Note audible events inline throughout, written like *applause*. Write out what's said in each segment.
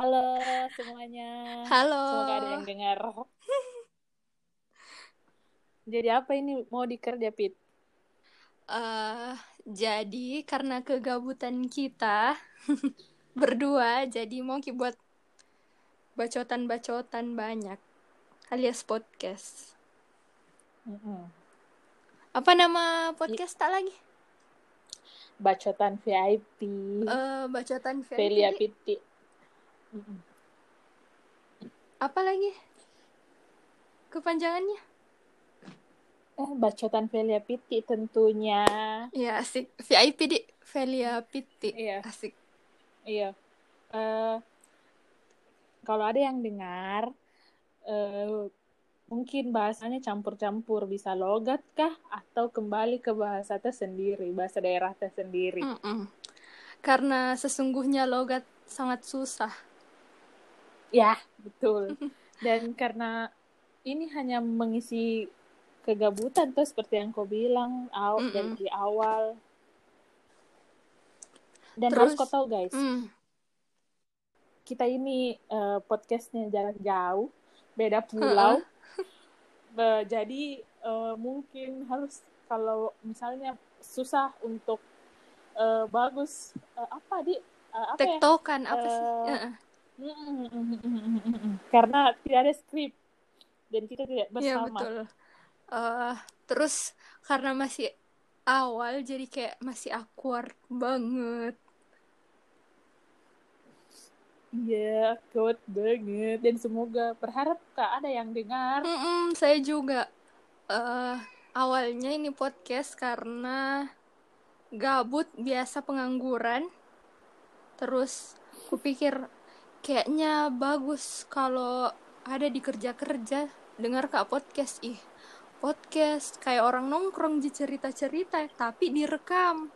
Halo semuanya. Halo. Semoga ada yang dengar. *laughs* Jadi apa ini mau dikerja Pit? Eh, jadi karena kegabutan kita *laughs* berdua, jadi mau buat bacotan-bacotan banyak alias podcast. Mm-mm. Apa nama podcast tak lagi? Bacotan VIP. Eh, bacotan VIP. Velia Piti. Apa lagi? Kepanjangannya? Eh, bacotan Velia Piti tentunya. Ya asik. VIP di Velia Pitti. Iya. Asik. Iya. Eh, kalau ada yang dengar, eh, mungkin bahasanya campur-campur, bisa logat kah atau kembali ke bahasa tersendiri, bahasa daerah tersendiri. Mm-mm. Karena sesungguhnya logat sangat susah. Ya, betul. *laughs* Dan karena ini hanya mengisi kegabutan tuh seperti yang kau bilang aw, Mm-mm. dari awal. Dan Terus- harus kau tahu guys, Mm. kita ini eh, podcastnya jarak jauh, beda pulau. Be- jadi eh, mungkin harus kalau misalnya susah untuk eh, bagus eh, apa di eh, apa ya? Tektokan apa sih? Mm-mm-mm-mm-mm-mm. Karena tidak ada skrip dan kita tidak Iya bersama. betul. Eh, terus karena masih awal jadi kayak masih awkward banget. Iya, kuat banget dan semoga berharap kak ada yang dengar. Mm-mm, saya juga eh awalnya ini podcast karena gabut biasa pengangguran. Terus kupikir kayaknya bagus kalau ada di kerja-kerja dengar kak podcast ih podcast kayak orang nongkrong di cerita-cerita tapi direkam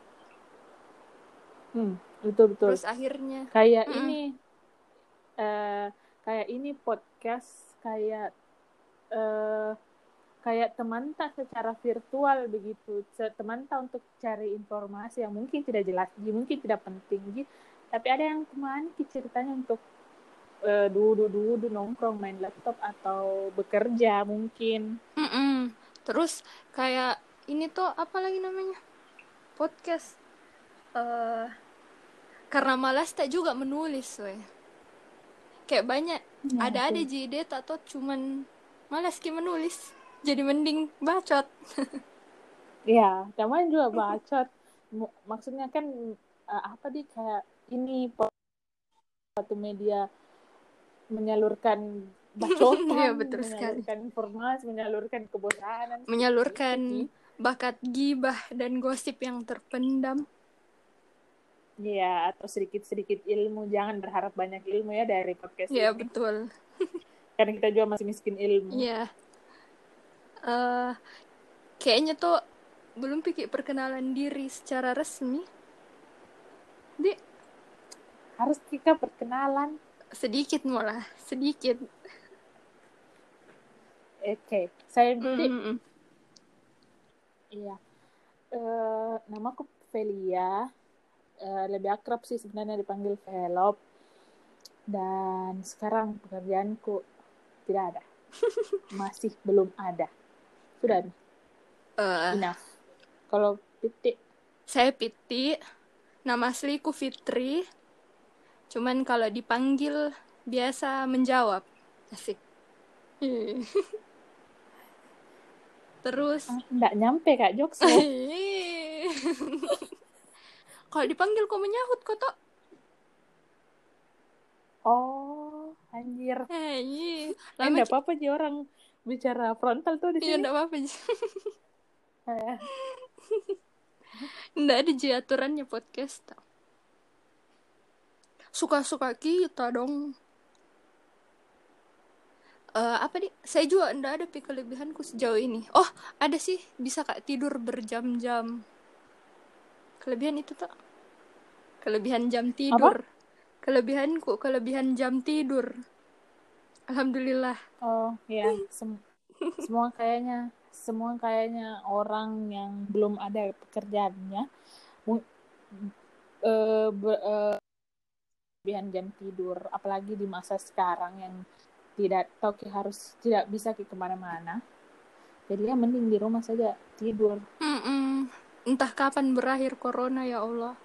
Hmm, betul betul. terus akhirnya Kayak Mm-mm. ini, eh kayak ini podcast kayak eh kayak teman tak secara virtual begitu. Teman tak untuk cari informasi yang mungkin tidak jelas, mungkin tidak penting, Ji. tapi ada yang teman ceritanya untuk eh, duduk-duduk nongkrong main laptop atau bekerja mungkin. Mm-mm. Terus kayak ini tuh apa lagi namanya? Podcast. eh karena malas tak juga menulis, weh. Kayak banyak Ya, ada ada betul. ide atau cuman malas ki menulis. Jadi mending bacot. *laughs* Iya, teman juga bacot. Maksudnya kan eh, apa di kayak ini suatu media menyalurkan *laughs* bacotan, Iya, betul sekali. menyalurkan informasi, menyalurkan kebosanan. Menyalurkan bakat gibah dan gosip yang terpendam. Iya, atau sedikit-sedikit ilmu. Jangan berharap banyak ilmu ya dari podcast Iya, ini. betul. *laughs* Karena kita juga masih miskin ilmu. Iya. eh kayaknya tuh belum pikir perkenalan diri secara resmi. Di Harus kita perkenalan. Sedikit malah, sedikit. Oke, saya Bibi. Mm-mm. Iya. Eh, namaku Velia. Eh, lebih akrab sih sebenarnya dipanggil Velop. Dan sekarang pekerjaanku tidak ada. *laughs* Masih belum ada. Sudah nih, enough. Kalau titik saya Piti, nama asliku Fitri. Cuman kalau dipanggil biasa menjawab. Asik. Ih. Terus ah, nggak nyampe Kak Jokes. *laughs* kalau dipanggil kok menyahut kok toh? Oh, anjir. Eh, iya. Eh, Lama nggak apa-apa sih orang bicara frontal tuh di Iya, sini. enggak apa-apa. *laughs* Eh, Enggak ada ji aturannya podcast. tau. Suka-suka kita dong. Eh apa nih? Saya juga enggak ada pi kelebihanku sejauh ini. Oh, ada sih. Bisa kak tidur berjam-jam. Kelebihan itu tak? Kelebihan jam tidur. Kelebihanku, kelebihan jam tidur. Alhamdulillah. Oh, ya. Sem- semua kayaknya semua kayaknya orang yang belum ada pekerjaannya mu- eh, be- eh, kelebihan jam tidur apalagi di masa sekarang yang tidak tahu harus tidak bisa ke ke mana-mana jadi ya mending di rumah saja tidur Mm-mm. entah kapan berakhir corona ya Allah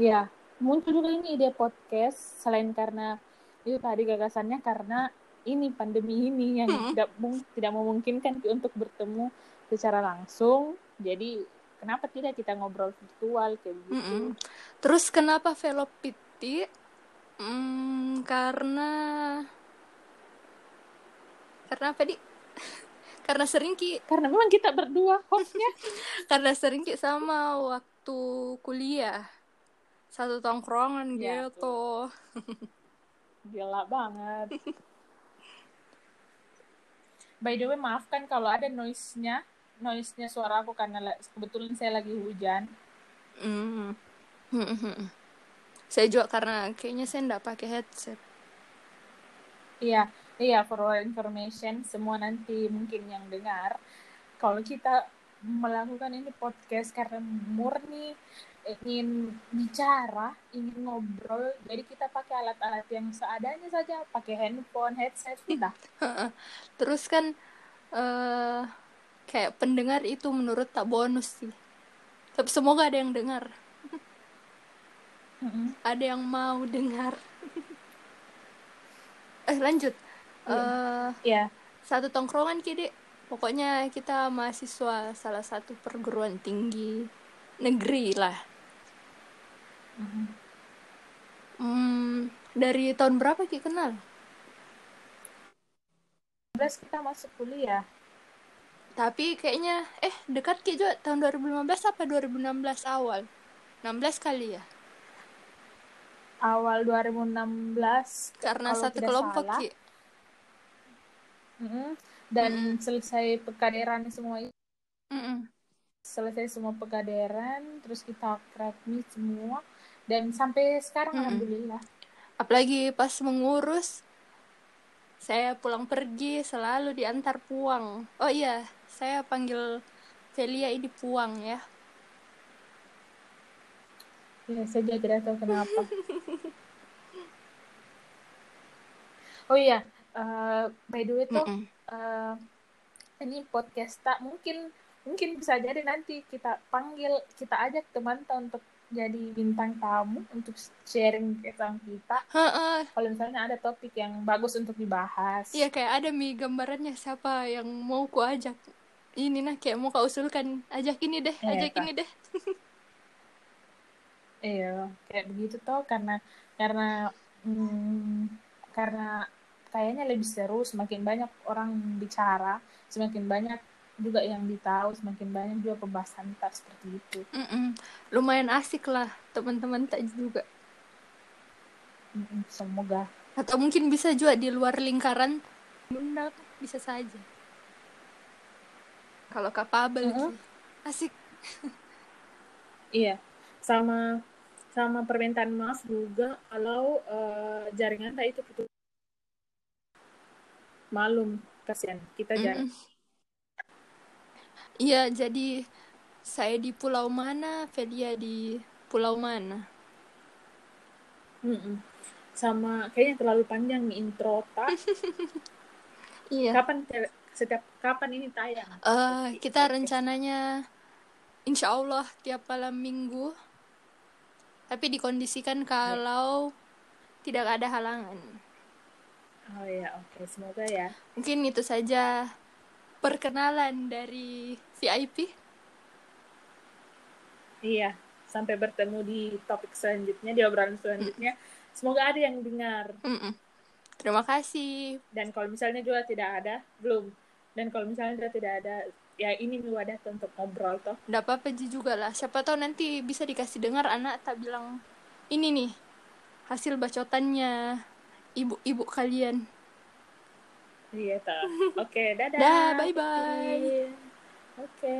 ya muncul juga ini ide podcast selain karena itu tadi gagasannya karena ini pandemi ini yang Mm-mm. tidak mung- tidak memungkinkan untuk bertemu secara langsung jadi kenapa tidak kita ngobrol virtual kayak gitu? Mm-mm. terus kenapa velopiti Hmm, karena karena apa di? *laughs* Karena sering ki. Karena memang kita berdua hostnya. *laughs* Karena sering ki sama waktu kuliah. Satu tongkrongan Ya, gitu. *laughs* gila banget. By the way maafkan kalau ada noise-nya noise-nya suara aku karena la- kebetulan saya lagi hujan Hmm. *laughs* saya juga karena kayaknya saya nggak pakai headset Iya, iya for your information semua nanti mungkin yang dengar kalau kita melakukan ini podcast karena murni ingin bicara, ingin ngobrol, jadi kita pakai alat-alat yang seadanya saja, pakai handphone, headset, udah. *laughs* terus kan eh kayak pendengar itu menurut tak bonus sih. Tapi semoga ada yang dengar. Mm-mm. ada yang mau dengar. Eh lanjut. Eh Iya, satu tongkrongan kide pokoknya kita mahasiswa salah satu perguruan tinggi negeri lah. Mm-mm. hmm, dari tahun berapa ki kenal? 11 kita masuk kuliah. Tapi kayaknya eh dekat ki juga tahun 2015 apa 2016 awal? 16 kali ya? Awal 2016 karena satu kelompok salah. ki. Mm-mm, dan selesai pekaderan semua itu Mm-mm. selesai semua pegaderan terus kita akrabmi semua. Dan sampai sekarang Mm-mm. alhamdulillah. Apalagi pas mengurus saya pulang pergi selalu diantar puang. Oh iya saya panggil Velia ini puang ya. Ya saya juga tidak tahu kenapa. Oh iya eh, by the way tuh Mm-mm. eh, ini podcast tak mungkin mungkin bisa jadi nanti kita panggil kita ajak teman untuk jadi bintang tamu untuk sharing tentang kita. Kalau misalnya ada topik yang bagus untuk dibahas. Iya kayak ada mi gambarannya siapa yang mau ku ajak ini nah kayak mau kau usulkan ajak ini deh Iya, ajak ini deh *laughs* Iya, kayak begitu toh karena karena hmm, karena kayaknya lebih seru semakin banyak orang bicara, semakin banyak juga yang ditahu, semakin banyak juga pembahasan tak seperti itu. Mm-mm. lumayan asik lah teman-teman tak juga Mm-mm, Semoga. atau mungkin bisa juga di luar lingkaran Bunda bisa saja kalau kapabel Mm-mm. Ki. asik Iya, sama sama permintaan maaf juga kalau eh, jaringan tak itu putus. Malum, kasihan kita jarang. Mm-mm. Iya, jadi saya di pulau mana, Velia di pulau mana. Mm-mm. Sama kayaknya terlalu panjang nih intro tak. *laughs* Iya. Kapan setiap kapan ini tayang? Eh, kita rencananya insya Allah tiap malam minggu. Tapi dikondisikan kalau tidak ada halangan. Oh ya, oke, semoga ya. Mungkin itu saja perkenalan dari VIP. Iya, sampai bertemu di topik selanjutnya, di obrolan selanjutnya. Semoga ada yang dengar. Mm-mm. Terima kasih. Dan kalau misalnya juga tidak ada, belum. Dan kalau misalnya tidak ada, ya ini nih wadah untuk ngobrol toh. Nggak apa-apa Ji juga lah. Siapa tahu nanti bisa dikasih dengar anak tak bilang ini nih hasil bacotannya ibu-ibu kalian. Iya, toh. *laughs* Oke, dadah. Dah, bye-bye. Oke.